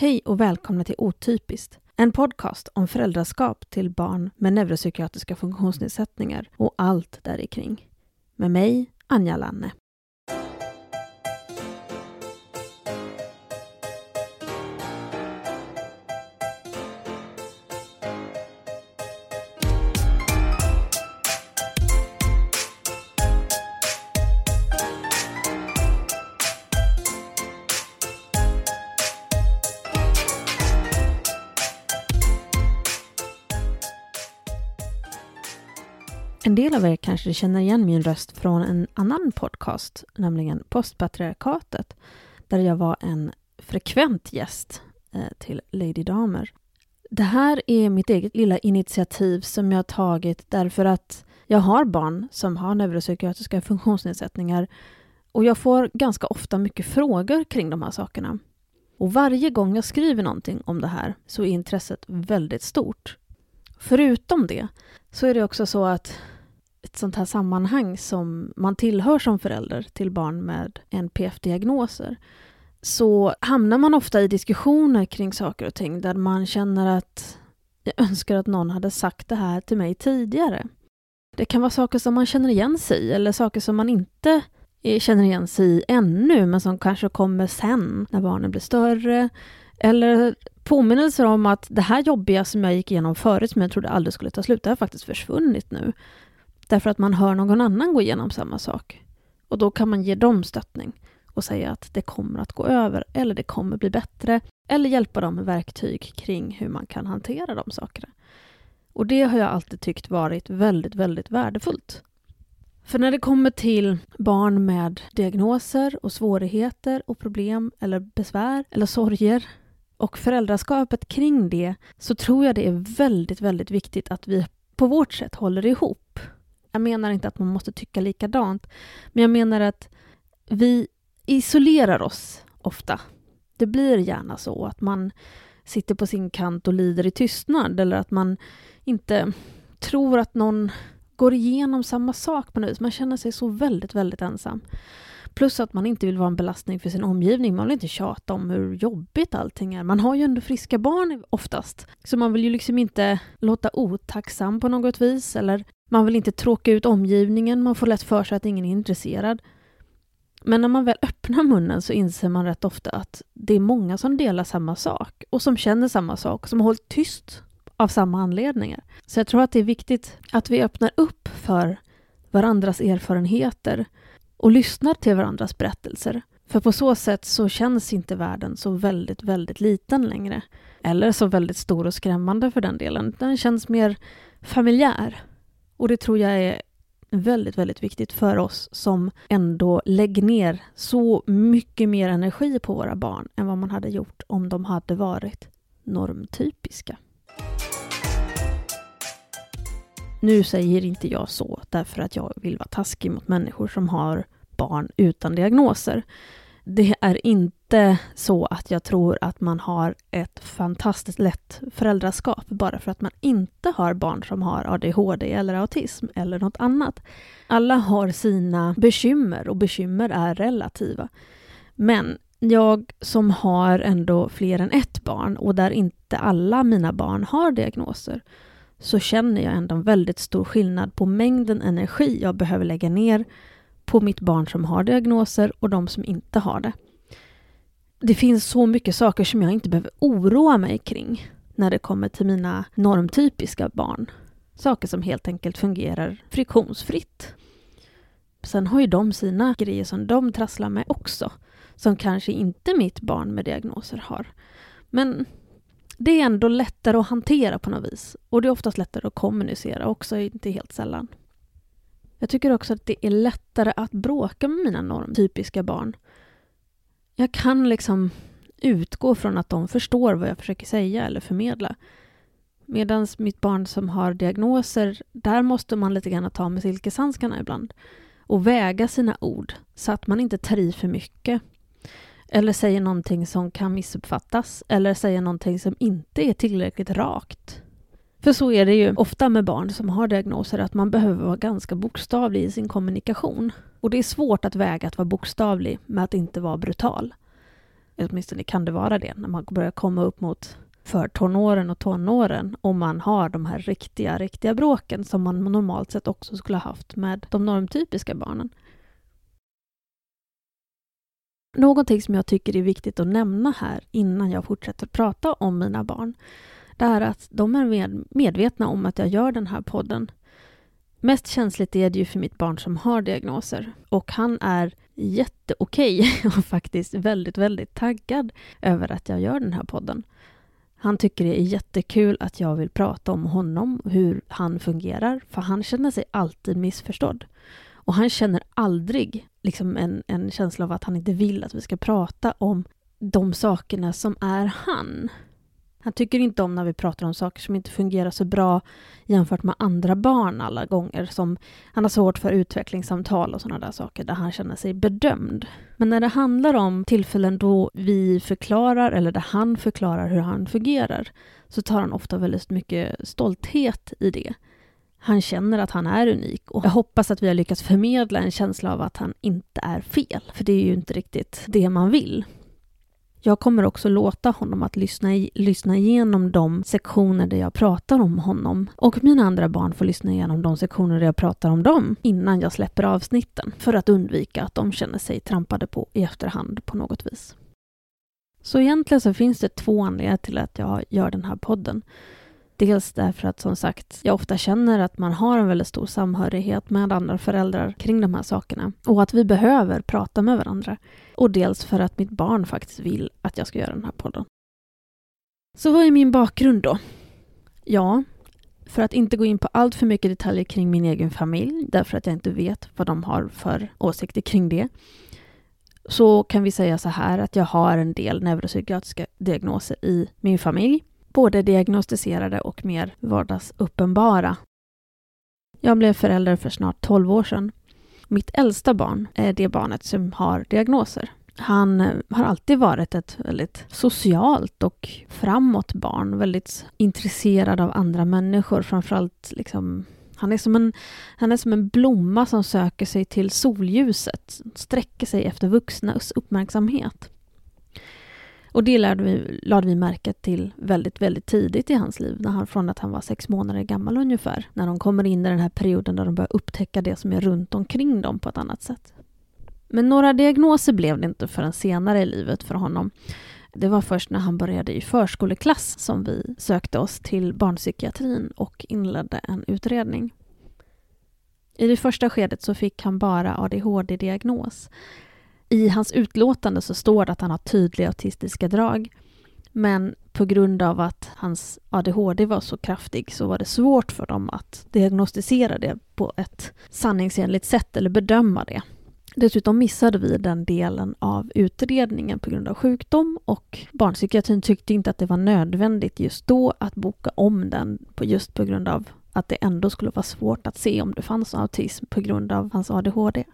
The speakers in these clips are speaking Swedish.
Hej och välkomna till Otypiskt, en podcast om föräldraskap till barn med neuropsykiatriska funktionsnedsättningar och allt där kring. Med mig, Anja Lanne. En del av er kanske känner igen min röst från en annan podcast, nämligen Postpatriarkatet, där jag var en frekvent gäst eh, till Lady Damer. Det här är mitt eget lilla initiativ som jag har tagit därför att jag har barn som har neuropsykiatriska funktionsnedsättningar och jag får ganska ofta mycket frågor kring de här sakerna. Och varje gång jag skriver någonting om det här så är intresset väldigt stort. Förutom det så är det också så att ett sånt här sammanhang som man tillhör som förälder till barn med NPF-diagnoser så hamnar man ofta i diskussioner kring saker och ting där man känner att jag önskar att någon hade sagt det här till mig tidigare. Det kan vara saker som man känner igen sig i eller saker som man inte känner igen sig i ännu men som kanske kommer sen när barnen blir större. Eller påminnelser om att det här jobbiga som jag gick igenom förut som jag trodde aldrig skulle ta slut, det har faktiskt försvunnit nu. Därför att man hör någon annan gå igenom samma sak. Och då kan man ge dem stöttning och säga att det kommer att gå över eller det kommer bli bättre eller hjälpa dem med verktyg kring hur man kan hantera de sakerna. Och det har jag alltid tyckt varit väldigt, väldigt värdefullt. För när det kommer till barn med diagnoser och svårigheter och problem eller besvär eller sorger och föräldraskapet kring det så tror jag det är väldigt, väldigt viktigt att vi på vårt sätt håller ihop. Jag menar inte att man måste tycka likadant, men jag menar att vi isolerar oss ofta. Det blir gärna så att man sitter på sin kant och lider i tystnad eller att man inte tror att någon går igenom samma sak på något vis. Man känner sig så väldigt, väldigt ensam. Plus att man inte vill vara en belastning för sin omgivning. Man vill inte tjata om hur jobbigt allting är. Man har ju ändå friska barn oftast. Så man vill ju liksom inte låta otacksam på något vis. Eller man vill inte tråka ut omgivningen. Man får lätt för sig att ingen är intresserad. Men när man väl öppnar munnen så inser man rätt ofta att det är många som delar samma sak och som känner samma sak, som har hållit tyst av samma anledningar. Så jag tror att det är viktigt att vi öppnar upp för varandras erfarenheter och lyssnar till varandras berättelser. För på så sätt så känns inte världen så väldigt, väldigt liten längre. Eller så väldigt stor och skrämmande för den delen. Den känns mer familjär. Och det tror jag är väldigt, väldigt viktigt för oss som ändå lägger ner så mycket mer energi på våra barn än vad man hade gjort om de hade varit normtypiska. Nu säger inte jag så därför att jag vill vara taskig mot människor som har barn utan diagnoser. Det är inte så att jag tror att man har ett fantastiskt lätt föräldraskap bara för att man inte har barn som har ADHD eller autism eller något annat. Alla har sina bekymmer och bekymmer är relativa. Men jag som har ändå fler än ett barn och där inte alla mina barn har diagnoser så känner jag ändå en väldigt stor skillnad på mängden energi jag behöver lägga ner på mitt barn som har diagnoser och de som inte har det. Det finns så mycket saker som jag inte behöver oroa mig kring när det kommer till mina normtypiska barn. Saker som helt enkelt fungerar friktionsfritt. Sen har ju de sina grejer som de trasslar med också, som kanske inte mitt barn med diagnoser har. Men det är ändå lättare att hantera på något vis. Och det är oftast lättare att kommunicera också, inte helt sällan. Jag tycker också att det är lättare att bråka med mina normtypiska barn. Jag kan liksom utgå från att de förstår vad jag försöker säga eller förmedla. Medan mitt barn som har diagnoser, där måste man lite grann ta med silkeshandskarna ibland och väga sina ord så att man inte tar i för mycket. Eller säger någonting som kan missuppfattas eller säger någonting som inte är tillräckligt rakt. För så är det ju ofta med barn som har diagnoser att man behöver vara ganska bokstavlig i sin kommunikation. Och det är svårt att väga att vara bokstavlig med att inte vara brutal. åtminstone kan det vara det, när man börjar komma upp mot för tonåren och tonåren om man har de här riktiga, riktiga bråken som man normalt sett också skulle ha haft med de normtypiska barnen. Någonting som jag tycker är viktigt att nämna här innan jag fortsätter prata om mina barn, det är att de är medvetna om att jag gör den här podden. Mest känsligt är det ju för mitt barn som har diagnoser och han är jätteokej och faktiskt väldigt, väldigt taggad över att jag gör den här podden. Han tycker det är jättekul att jag vill prata om honom, hur han fungerar, för han känner sig alltid missförstådd. Och han känner aldrig liksom en, en känsla av att han inte vill att vi ska prata om de sakerna som är han. Han tycker inte om när vi pratar om saker som inte fungerar så bra jämfört med andra barn alla gånger. Som han har svårt för utvecklingssamtal och sådana där saker där han känner sig bedömd. Men när det handlar om tillfällen då vi förklarar eller där han förklarar hur han fungerar så tar han ofta väldigt mycket stolthet i det. Han känner att han är unik och jag hoppas att vi har lyckats förmedla en känsla av att han inte är fel, för det är ju inte riktigt det man vill. Jag kommer också låta honom att lyssna, i, lyssna igenom de sektioner där jag pratar om honom och mina andra barn får lyssna igenom de sektioner där jag pratar om dem innan jag släpper avsnitten för att undvika att de känner sig trampade på i efterhand på något vis. Så egentligen så finns det två anledningar till att jag gör den här podden. Dels därför att som sagt, jag ofta känner att man har en väldigt stor samhörighet med andra föräldrar kring de här sakerna och att vi behöver prata med varandra. Och dels för att mitt barn faktiskt vill att jag ska göra den här podden. Så vad är min bakgrund då? Ja, för att inte gå in på allt för mycket detaljer kring min egen familj, därför att jag inte vet vad de har för åsikter kring det, så kan vi säga så här att jag har en del neuropsykiatriska diagnoser i min familj både diagnostiserade och mer vardagsuppenbara. Jag blev förälder för snart 12 år sedan. Mitt äldsta barn är det barnet som har diagnoser. Han eh, har alltid varit ett väldigt socialt och framåt barn, väldigt intresserad av andra människor, framförallt liksom han är, som en, han är som en blomma som söker sig till solljuset, sträcker sig efter vuxnas uppmärksamhet. Och det lärde vi, lade vi märke till väldigt, väldigt tidigt i hans liv, när han, från att han var sex månader gammal ungefär. När de kommer in i den här perioden där de börjar upptäcka det som är runt omkring dem på ett annat sätt. Men några diagnoser blev det inte förrän senare i livet för honom. Det var först när han började i förskoleklass som vi sökte oss till barnpsykiatrin och inledde en utredning. I det första skedet så fick han bara ADHD-diagnos i hans utlåtande så står det att han har tydliga autistiska drag. Men på grund av att hans ADHD var så kraftig så var det svårt för dem att diagnostisera det på ett sanningsenligt sätt eller bedöma det. Dessutom missade vi den delen av utredningen på grund av sjukdom och barnpsykiatrin tyckte inte att det var nödvändigt just då att boka om den på just på grund av att det ändå skulle vara svårt att se om det fanns autism på grund av hans ADHD.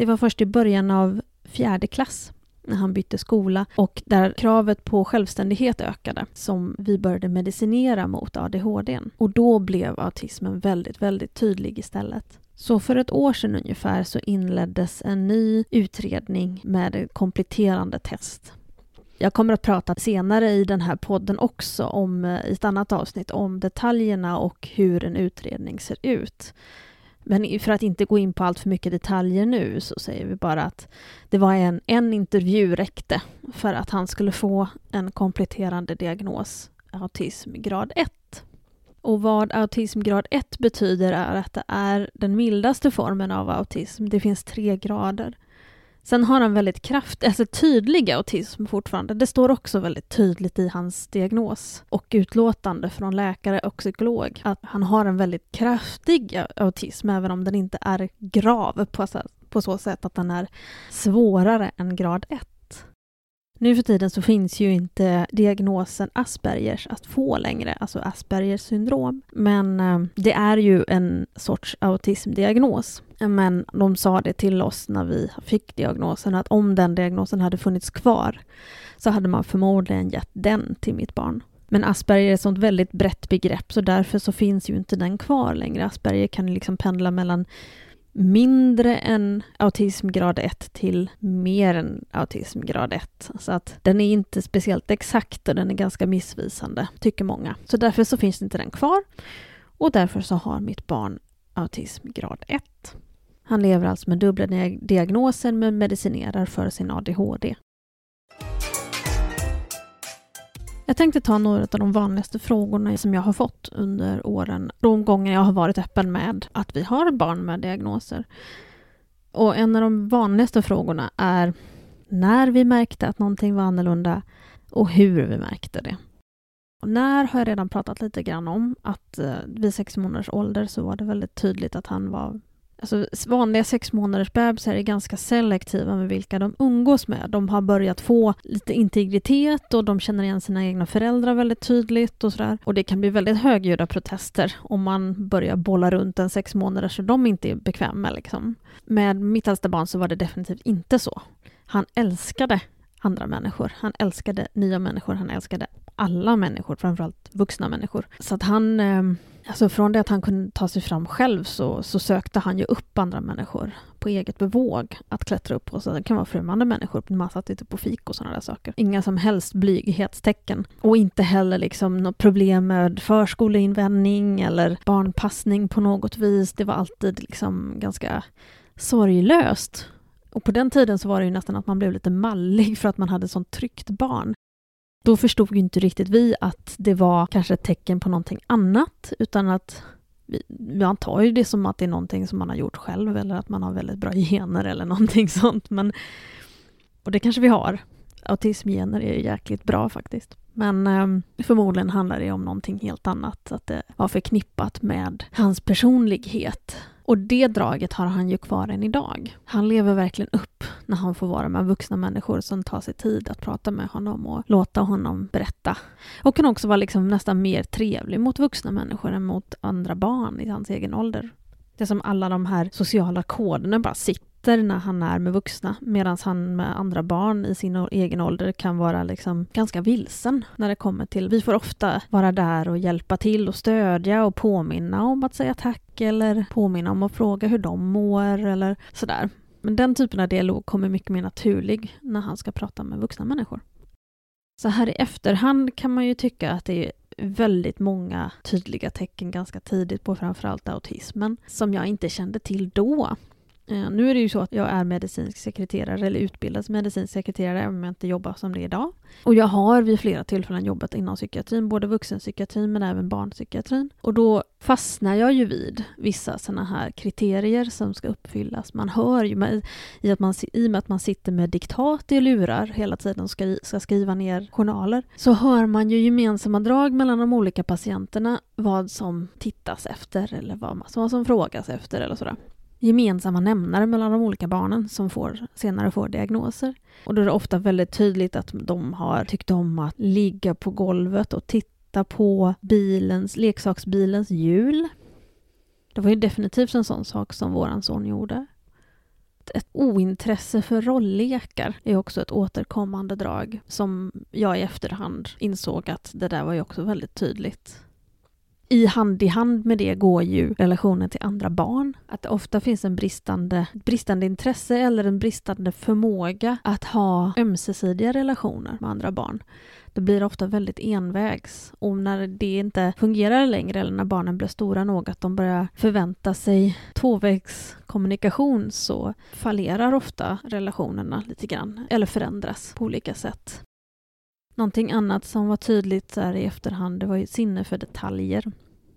Det var först i början av fjärde klass när han bytte skola och där kravet på självständighet ökade som vi började medicinera mot ADHD. Och då blev autismen väldigt, väldigt tydlig istället. Så för ett år sedan ungefär så inleddes en ny utredning med kompletterande test. Jag kommer att prata senare i den här podden också om, eh, i ett annat avsnitt om detaljerna och hur en utredning ser ut. Men för att inte gå in på allt för mycket detaljer nu så säger vi bara att det var en, en intervju räckte för att han skulle få en kompletterande diagnos, autism grad 1. Och vad autism grad 1 betyder är att det är den mildaste formen av autism. Det finns tre grader. Sen har han väldigt kraftig, alltså tydlig autism fortfarande. Det står också väldigt tydligt i hans diagnos och utlåtande från läkare och psykolog att han har en väldigt kraftig autism, även om den inte är grav på, på så sätt att den är svårare än grad 1. Nu för tiden så finns ju inte diagnosen Aspergers att få längre, alltså Aspergers syndrom. Men eh, det är ju en sorts autismdiagnos. Men de sa det till oss när vi fick diagnosen att om den diagnosen hade funnits kvar så hade man förmodligen gett den till mitt barn. Men Asperger är ett sånt väldigt brett begrepp så därför så finns ju inte den kvar längre. Asperger kan liksom pendla mellan mindre än autismgrad 1 till mer än autismgrad 1. Så att den är inte speciellt exakt och den är ganska missvisande, tycker många. Så därför så finns inte den kvar. Och därför så har mitt barn autismgrad 1. Han lever alltså med dubbla diagnoser men medicinerar för sin ADHD. Jag tänkte ta några av de vanligaste frågorna som jag har fått under åren, de gånger jag har varit öppen med att vi har barn med diagnoser. Och en av de vanligaste frågorna är när vi märkte att någonting var annorlunda och hur vi märkte det. Och när har jag redan pratat lite grann om att eh, vid sex månaders ålder så var det väldigt tydligt att han var Alltså, vanliga sex månaders bebisar är ganska selektiva med vilka de umgås med. De har börjat få lite integritet och de känner igen sina egna föräldrar väldigt tydligt och sådär. Och det kan bli väldigt högljudda protester om man börjar bolla runt en sex månader så de inte är bekväma med. Liksom. Med mitt äldsta barn så var det definitivt inte så. Han älskade andra människor. Han älskade nya människor. Han älskade alla människor, framförallt vuxna människor. Så att han, eh, alltså från det att han kunde ta sig fram själv så, så sökte han ju upp andra människor på eget bevåg att klättra upp på. Så det kan vara främmande människor, man satt inte på fik och sådana där saker. Inga som helst blyghetstecken. Och inte heller liksom något problem med förskoleinvändning eller barnpassning på något vis. Det var alltid liksom ganska sorglöst. Och på den tiden så var det ju nästan att man blev lite mallig för att man hade sånt tryggt barn. Då förstod ju inte riktigt vi att det var kanske ett tecken på någonting annat, utan att vi, man tar ju det som att det är någonting som man har gjort själv eller att man har väldigt bra gener eller någonting sånt. Men, och det kanske vi har. Autismgener är ju jäkligt bra faktiskt. Men eh, förmodligen handlar det om någonting helt annat, att det var förknippat med hans personlighet och det draget har han ju kvar än idag. Han lever verkligen upp när han får vara med vuxna människor som tar sig tid att prata med honom och låta honom berätta. Och kan också vara liksom nästan mer trevlig mot vuxna människor än mot andra barn i hans egen ålder. Det är som alla de här sociala koderna bara sitter sitter när han är med vuxna medan han med andra barn i sin egen ålder kan vara liksom ganska vilsen när det kommer till... Vi får ofta vara där och hjälpa till och stödja och påminna om att säga tack eller påminna om att fråga hur de mår eller sådär. Men den typen av dialog kommer mycket mer naturlig när han ska prata med vuxna människor. Så här i efterhand kan man ju tycka att det är väldigt många tydliga tecken ganska tidigt på framförallt autismen som jag inte kände till då. Eh, nu är det ju så att jag är medicinsk sekreterare eller utbildad som medicinsk sekreterare även om jag inte jobbar som det idag. Och jag har vid flera tillfällen jobbat inom psykiatrin, både vuxenpsykiatrin men även barnpsykiatrin. Och då fastnar jag ju vid vissa sådana här kriterier som ska uppfyllas. Man hör ju med, i, att man, i och med att man sitter med diktat i lurar hela tiden och ska, ska skriva ner journaler så hör man ju gemensamma drag mellan de olika patienterna vad som tittas efter eller vad, vad som frågas efter eller sådär gemensamma nämnare mellan de olika barnen som får, senare får diagnoser. Och då är det ofta väldigt tydligt att de har tyckt om att ligga på golvet och titta på bilens, leksaksbilens hjul. Det var ju definitivt en sån sak som våran son gjorde. Ett ointresse för rolllekar är också ett återkommande drag som jag i efterhand insåg att det där var ju också väldigt tydligt i hand i hand med det går ju relationen till andra barn. Att det ofta finns en bristande, bristande intresse eller en bristande förmåga att ha ömsesidiga relationer med andra barn. Det blir ofta väldigt envägs och när det inte fungerar längre eller när barnen blir stora nog att de börjar förvänta sig tvåvägskommunikation så fallerar ofta relationerna lite grann eller förändras på olika sätt. Någonting annat som var tydligt där i efterhand det var ju sinne för detaljer.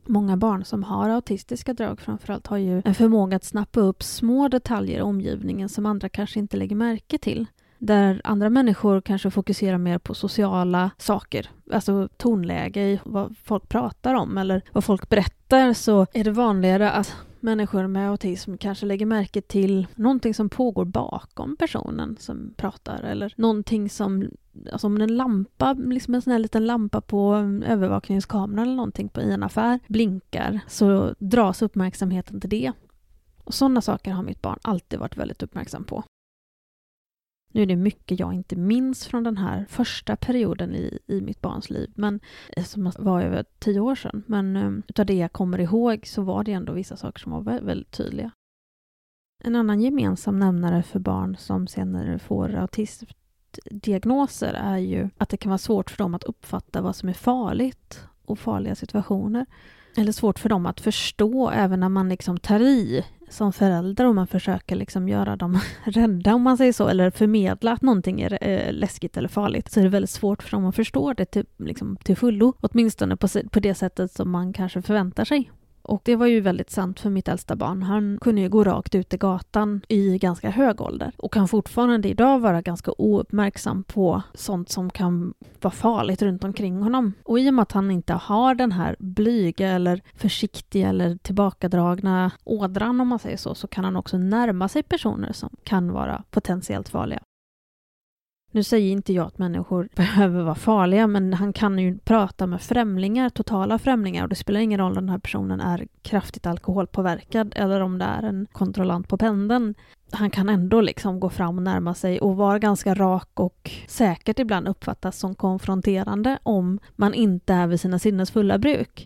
Många barn som har autistiska drag framförallt har ju en förmåga att snappa upp små detaljer i omgivningen som andra kanske inte lägger märke till. Där andra människor kanske fokuserar mer på sociala saker, alltså tonläge i vad folk pratar om eller vad folk berättar så är det vanligare att människor med autism kanske lägger märke till någonting som pågår bakom personen som pratar eller någonting som, alltså om en lampa, liksom en sån här liten lampa på övervakningskameran eller någonting på, i en affär blinkar så dras uppmärksamheten till det. Och sådana saker har mitt barn alltid varit väldigt uppmärksam på. Nu är det mycket jag inte minns från den här första perioden i, i mitt barns liv, men, eh, som var över tio år sedan. Men um, utav det jag kommer ihåg så var det ändå vissa saker som var väldigt, väldigt tydliga. En annan gemensam nämnare för barn som senare får autismdiagnoser är ju att det kan vara svårt för dem att uppfatta vad som är farligt och farliga situationer. Eller svårt för dem att förstå även när man liksom tar i som förälder och man försöker liksom göra dem rädda om man säger så, eller förmedla att någonting är eh, läskigt eller farligt, så är det väldigt svårt för dem att förstå det till, liksom, till fullo. Åtminstone på, på det sättet som man kanske förväntar sig. Och det var ju väldigt sant för mitt äldsta barn. Han kunde ju gå rakt ut i gatan i ganska hög ålder och kan fortfarande idag vara ganska ouppmärksam på sånt som kan vara farligt runt omkring honom. Och i och med att han inte har den här blyga eller försiktiga eller tillbakadragna ådran om man säger så, så kan han också närma sig personer som kan vara potentiellt farliga. Nu säger inte jag att människor behöver vara farliga, men han kan ju prata med främlingar, totala främlingar, och det spelar ingen roll om den här personen är kraftigt alkoholpåverkad eller om det är en kontrollant på pendeln. Han kan ändå liksom gå fram och närma sig och vara ganska rak och säkert ibland uppfattas som konfronterande om man inte är vid sina sinnes fulla bruk.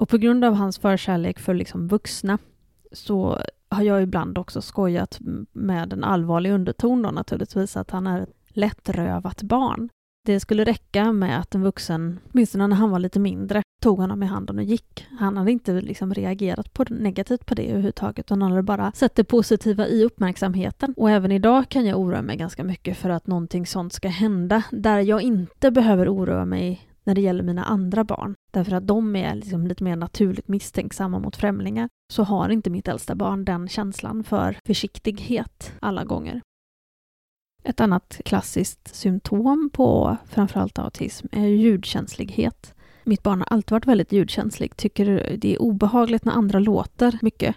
Och på grund av hans förkärlek för liksom vuxna så har jag ibland också skojat med en allvarlig underton då naturligtvis, att han är lättrövat barn. Det skulle räcka med att en vuxen, åtminstone när han var lite mindre, tog honom i handen och gick. Han hade inte liksom reagerat på negativt på det överhuvudtaget, utan han hade bara sett det positiva i uppmärksamheten. Och även idag kan jag oroa mig ganska mycket för att någonting sånt ska hända, där jag inte behöver oroa mig när det gäller mina andra barn, därför att de är liksom lite mer naturligt misstänksamma mot främlingar, så har inte mitt äldsta barn den känslan för försiktighet alla gånger. Ett annat klassiskt symptom på framförallt autism är ljudkänslighet. Mitt barn har alltid varit väldigt ljudkänslig, tycker det är obehagligt när andra låter mycket.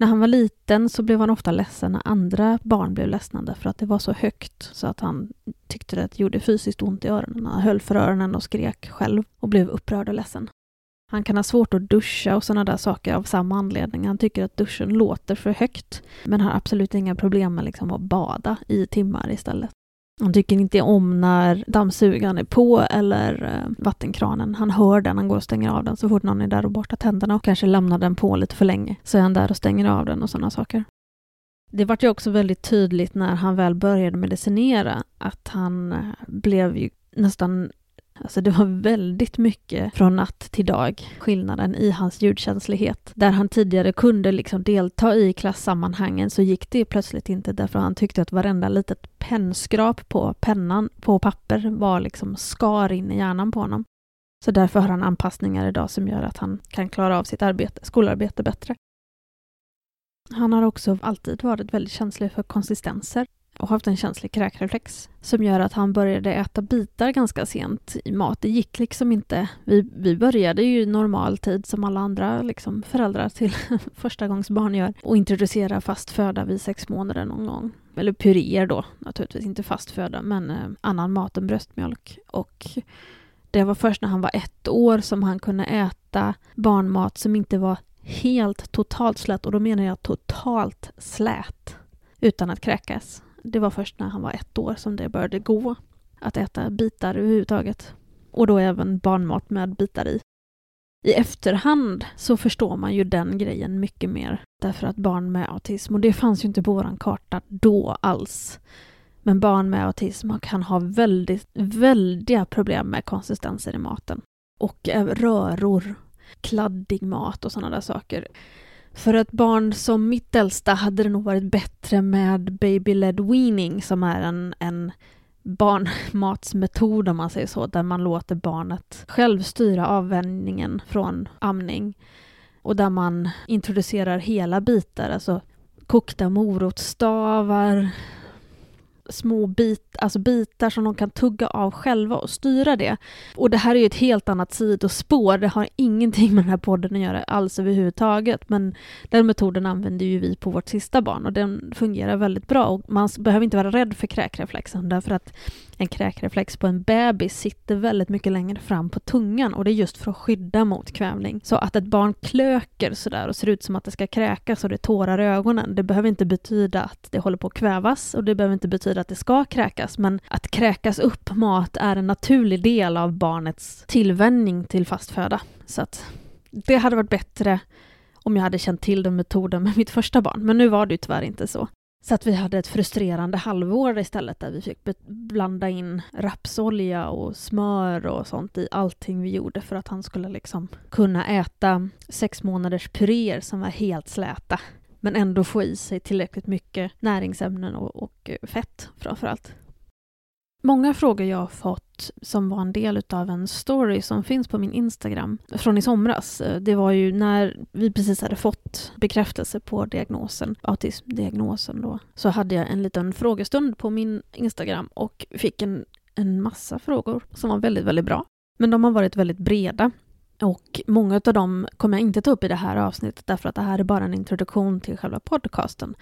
När han var liten så blev han ofta ledsen när andra barn blev ledsna därför att det var så högt så att han tyckte att det gjorde fysiskt ont i öronen. Han höll för öronen och skrek själv och blev upprörd och ledsen. Han kan ha svårt att duscha och sådana där saker av samma anledning. Han tycker att duschen låter för högt, men har absolut inga problem med liksom att bada i timmar istället. Han tycker inte om när dammsugaren är på eller eh, vattenkranen. Han hör den, han går och stänger av den så fort någon är där och borstar tänderna och kanske lämnar den på lite för länge. Så är han där och stänger av den och sådana saker. Det vart ju också väldigt tydligt när han väl började medicinera att han eh, blev ju nästan Alltså det var väldigt mycket från natt till dag, skillnaden i hans ljudkänslighet. Där han tidigare kunde liksom delta i klassammanhangen så gick det plötsligt inte därför han tyckte att varenda litet pennskrap på pennan på papper var liksom skar in i hjärnan på honom. Så därför har han anpassningar idag som gör att han kan klara av sitt arbete, skolarbete bättre. Han har också alltid varit väldigt känslig för konsistenser och haft en känslig kräkreflex som gör att han började äta bitar ganska sent i mat. Det gick liksom inte. Vi, vi började ju normal tid som alla andra liksom, föräldrar till första gångs barn gör och introducera fast föda vid sex månader någon gång. Eller puréer då, naturligtvis inte fast föda, men eh, annan mat än bröstmjölk. Och det var först när han var ett år som han kunde äta barnmat som inte var helt totalt slät, och då menar jag totalt slät, utan att kräkas. Det var först när han var ett år som det började gå att äta bitar överhuvudtaget. Och då även barnmat med bitar i. I efterhand så förstår man ju den grejen mycket mer. Därför att barn med autism, och det fanns ju inte på vår karta då alls. Men barn med autism kan ha väldigt, väldiga problem med konsistenser i maten. Och röror, kladdig mat och sådana där saker. För ett barn som mitt äldsta hade det nog varit bättre med baby-led weaning som är en, en barnmatsmetod om man säger så, där man låter barnet själv styra avvänjningen från amning. Och där man introducerar hela bitar, alltså kokta morotsstavar, små bit, alltså bitar som de kan tugga av själva och styra det. Och det här är ju ett helt annat sidospår, det har ingenting med den här podden att göra alls överhuvudtaget, men den metoden använder ju vi på vårt sista barn och den fungerar väldigt bra. Och man behöver inte vara rädd för kräkreflexen därför att en kräkreflex på en bebis sitter väldigt mycket längre fram på tungan och det är just för att skydda mot kvävning. Så att ett barn klöker sådär och ser ut som att det ska kräkas och det tårar i ögonen, det behöver inte betyda att det håller på att kvävas och det behöver inte betyda att det ska kräkas, men att kräkas upp mat är en naturlig del av barnets tillvänjning till fast föda. Så att det hade varit bättre om jag hade känt till den metoden med mitt första barn. Men nu var det ju tyvärr inte så. Så att vi hade ett frustrerande halvår istället där vi fick blanda in rapsolja och smör och sånt i allting vi gjorde för att han skulle liksom kunna äta sex månaders puréer som var helt släta men ändå få i sig tillräckligt mycket näringsämnen och, och fett framför allt. Många frågor jag har fått som var en del av en story som finns på min Instagram från i somras. Eh, det var ju när vi precis hade fått bekräftelse på diagnosen, autismdiagnosen då, så hade jag en liten frågestund på min Instagram och fick en, en massa frågor som var väldigt, väldigt bra. Men de har varit väldigt breda och många av dem kommer jag inte ta upp i det här avsnittet därför att det här är bara en introduktion till själva podcasten.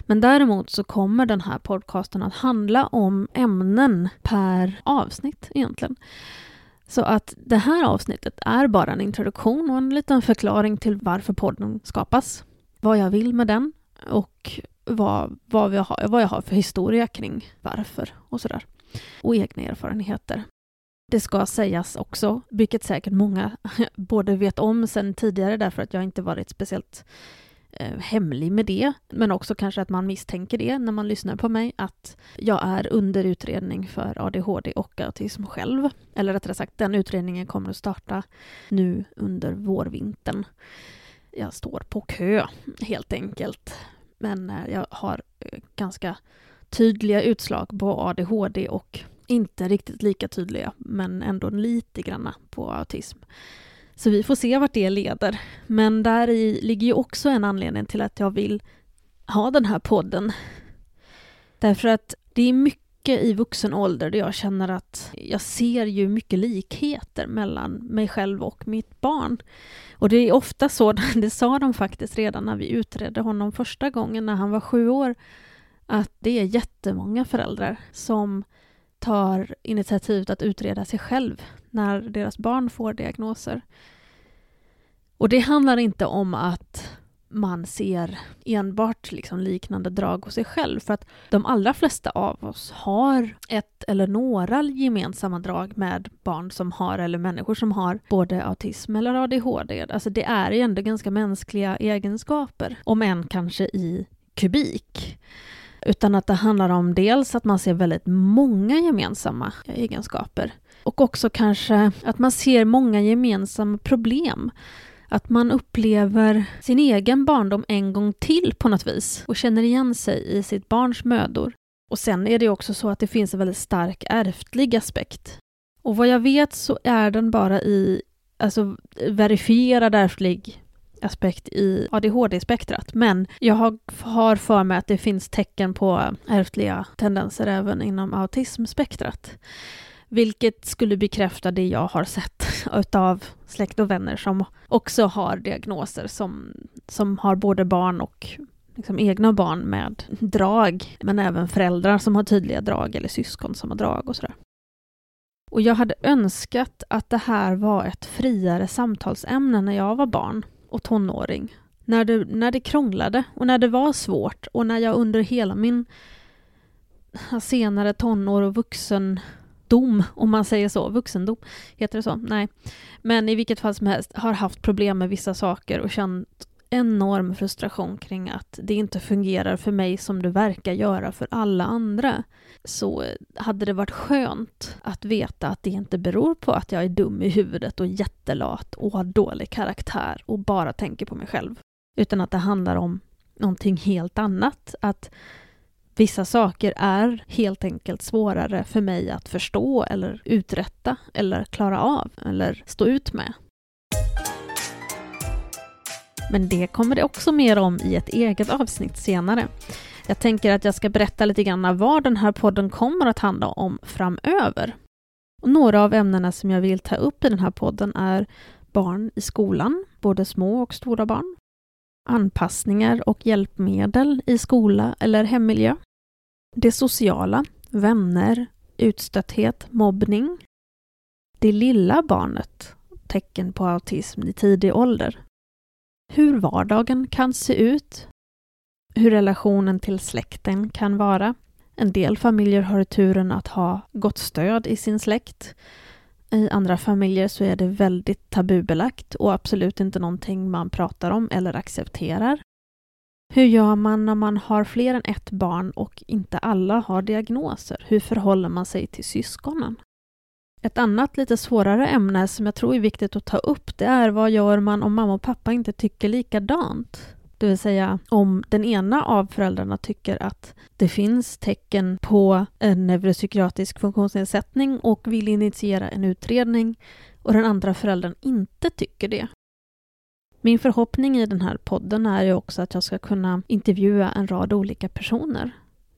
Men däremot så kommer den här podcasten att handla om ämnen per avsnitt egentligen. Så att det här avsnittet är bara en introduktion och en liten förklaring till varför podden skapas. Vad jag vill med den och vad, vad, jag, har, vad jag har för historia kring varför och sådär. Och egna erfarenheter. Det ska sägas också, vilket säkert många både vet om sen tidigare därför att jag inte varit speciellt eh, hemlig med det, men också kanske att man misstänker det när man lyssnar på mig, att jag är under utredning för ADHD och autism själv. Eller rättare sagt, den utredningen kommer att starta nu under vårvintern. Jag står på kö, helt enkelt. Men eh, jag har eh, ganska tydliga utslag på ADHD och inte riktigt lika tydliga, men ändå lite granna på autism. Så vi får se vart det leder. Men där i ligger ju också en anledning till att jag vill ha den här podden. Därför att det är mycket i vuxen ålder där jag känner att jag ser ju mycket likheter mellan mig själv och mitt barn. Och det är ofta så, det sa de faktiskt redan när vi utredde honom första gången när han var sju år, att det är jättemånga föräldrar som tar initiativet att utreda sig själv när deras barn får diagnoser. Och det handlar inte om att man ser enbart liksom liknande drag hos sig själv. För att de allra flesta av oss har ett eller några gemensamma drag med barn som har, eller människor som har, både autism eller ADHD. Alltså det är ju ändå ganska mänskliga egenskaper, om än kanske i kubik. Utan att det handlar om dels att man ser väldigt många gemensamma egenskaper och också kanske att man ser många gemensamma problem. Att man upplever sin egen barndom en gång till på något vis och känner igen sig i sitt barns mödor. Och sen är det också så att det finns en väldigt stark ärftlig aspekt. Och vad jag vet så är den bara i alltså verifierad ärftlig aspekt i ADHD-spektrat. Men jag har för mig att det finns tecken på ärftliga tendenser även inom autismspektrat. Vilket skulle bekräfta det jag har sett av släkt och vänner som också har diagnoser som, som har både barn och liksom egna barn med drag, men även föräldrar som har tydliga drag eller syskon som har drag och sådär. Och jag hade önskat att det här var ett friare samtalsämne när jag var barn och tonåring. När det, när det krånglade och när det var svårt och när jag under hela min senare tonår och vuxendom, om man säger så, vuxendom, heter det så? Nej. Men i vilket fall som helst har haft problem med vissa saker och känt enorm frustration kring att det inte fungerar för mig som det verkar göra för alla andra så eh, hade det varit skönt att veta att det inte beror på att jag är dum i huvudet och jättelat och har dålig karaktär och bara tänker på mig själv. Utan att det handlar om någonting helt annat. Att vissa saker är helt enkelt svårare för mig att förstå eller uträtta eller klara av eller stå ut med. Men det kommer det också mer om i ett eget avsnitt senare. Jag tänker att jag ska berätta lite grann vad den här podden kommer att handla om framöver. Och några av ämnena som jag vill ta upp i den här podden är barn i skolan, både små och stora barn, anpassningar och hjälpmedel i skola eller hemmiljö, det sociala, vänner, utstötthet, mobbning, det lilla barnet, tecken på autism i tidig ålder, hur vardagen kan se ut, hur relationen till släkten kan vara. En del familjer har turen att ha gott stöd i sin släkt. I andra familjer så är det väldigt tabubelagt och absolut inte någonting man pratar om eller accepterar. Hur gör man när man har fler än ett barn och inte alla har diagnoser? Hur förhåller man sig till syskonen? Ett annat lite svårare ämne som jag tror är viktigt att ta upp det är vad gör man om mamma och pappa inte tycker likadant? Det vill säga om den ena av föräldrarna tycker att det finns tecken på en neuropsykiatrisk funktionsnedsättning och vill initiera en utredning och den andra föräldern inte tycker det. Min förhoppning i den här podden är ju också att jag ska kunna intervjua en rad olika personer.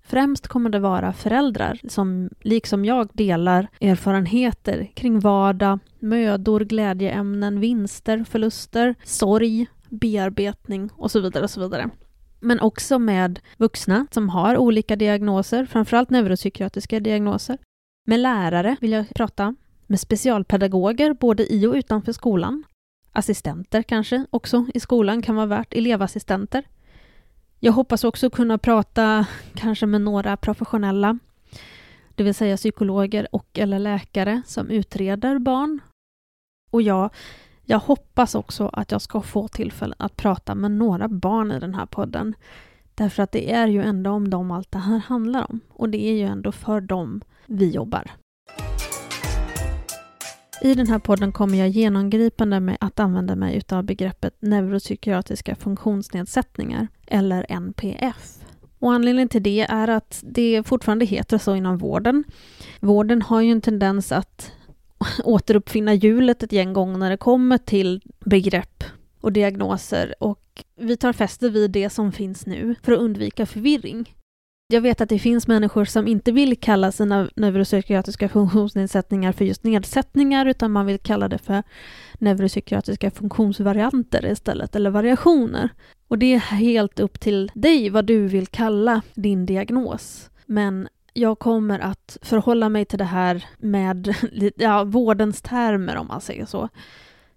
Främst kommer det vara föräldrar som liksom jag delar erfarenheter kring vardag, mödor, glädjeämnen, vinster, förluster, sorg, bearbetning och så vidare. och så vidare. Men också med vuxna som har olika diagnoser, framförallt neuropsykiatriska diagnoser. Med lärare vill jag prata, med specialpedagoger både i och utanför skolan. Assistenter kanske också i skolan kan vara värt, elevassistenter. Jag hoppas också kunna prata kanske med några professionella, det vill säga psykologer och eller läkare som utreder barn. Och jag jag hoppas också att jag ska få tillfälle att prata med några barn i den här podden. Därför att det är ju ändå om dem allt det här handlar om. Och det är ju ändå för dem vi jobbar. I den här podden kommer jag genomgripande med att använda mig utav begreppet neuropsykiatriska funktionsnedsättningar, eller NPF. Och anledningen till det är att det fortfarande heter så inom vården. Vården har ju en tendens att återuppfinna hjulet ett gäng gånger när det kommer till begrepp och diagnoser och vi tar fäste vid det som finns nu för att undvika förvirring. Jag vet att det finns människor som inte vill kalla sina neuropsykiatriska funktionsnedsättningar för just nedsättningar utan man vill kalla det för neuropsykiatriska funktionsvarianter istället, eller variationer. Och det är helt upp till dig vad du vill kalla din diagnos. Men jag kommer att förhålla mig till det här med ja, vårdens termer om man säger så.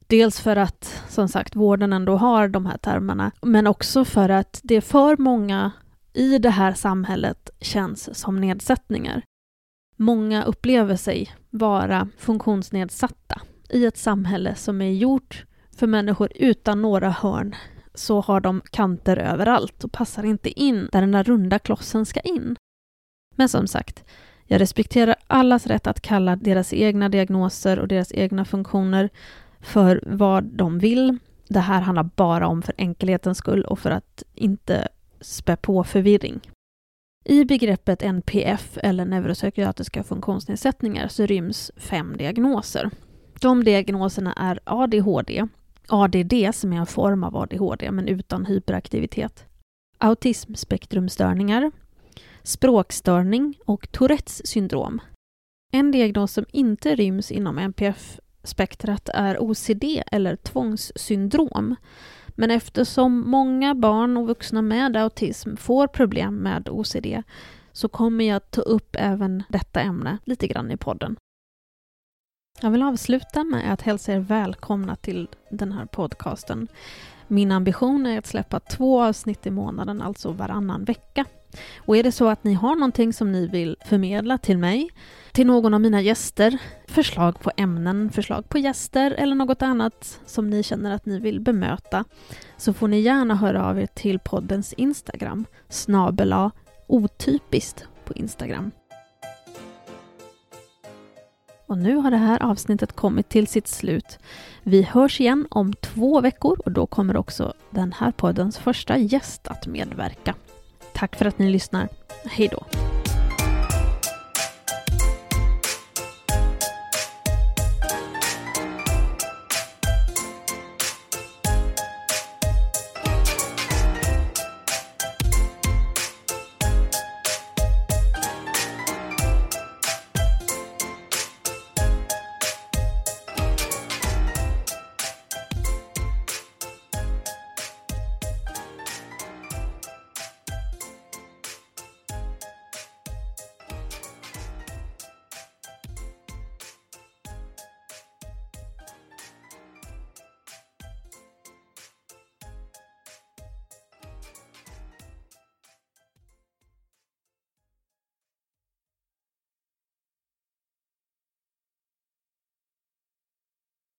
Dels för att, som sagt, vården ändå har de här termerna, men också för att det är för många i det här samhället känns som nedsättningar. Många upplever sig vara funktionsnedsatta. I ett samhälle som är gjort för människor utan några hörn så har de kanter överallt och passar inte in där den där runda klossen ska in. Men som sagt, jag respekterar allas rätt att kalla deras egna diagnoser och deras egna funktioner för vad de vill. Det här handlar bara om för enkelhetens skull och för att inte spä på förvirring. I begreppet NPF, eller neuropsykiatriska funktionsnedsättningar, så ryms fem diagnoser. De diagnoserna är ADHD, ADD som är en form av ADHD men utan hyperaktivitet, autismspektrumstörningar, språkstörning och Tourettes syndrom. En diagnos som inte ryms inom NPF-spektrat är OCD eller tvångssyndrom. Men eftersom många barn och vuxna med autism får problem med OCD så kommer jag ta upp även detta ämne lite grann i podden. Jag vill avsluta med att hälsa er välkomna till den här podcasten. Min ambition är att släppa två avsnitt i månaden, alltså varannan vecka. Och är det så att ni har någonting som ni vill förmedla till mig, till någon av mina gäster, förslag på ämnen, förslag på gäster eller något annat som ni känner att ni vill bemöta, så får ni gärna höra av er till poddens Instagram, snabela otypiskt på Instagram. Och nu har det här avsnittet kommit till sitt slut. Vi hörs igen om två veckor och då kommer också den här poddens första gäst att medverka. Tack för att ni lyssnar. Hej då!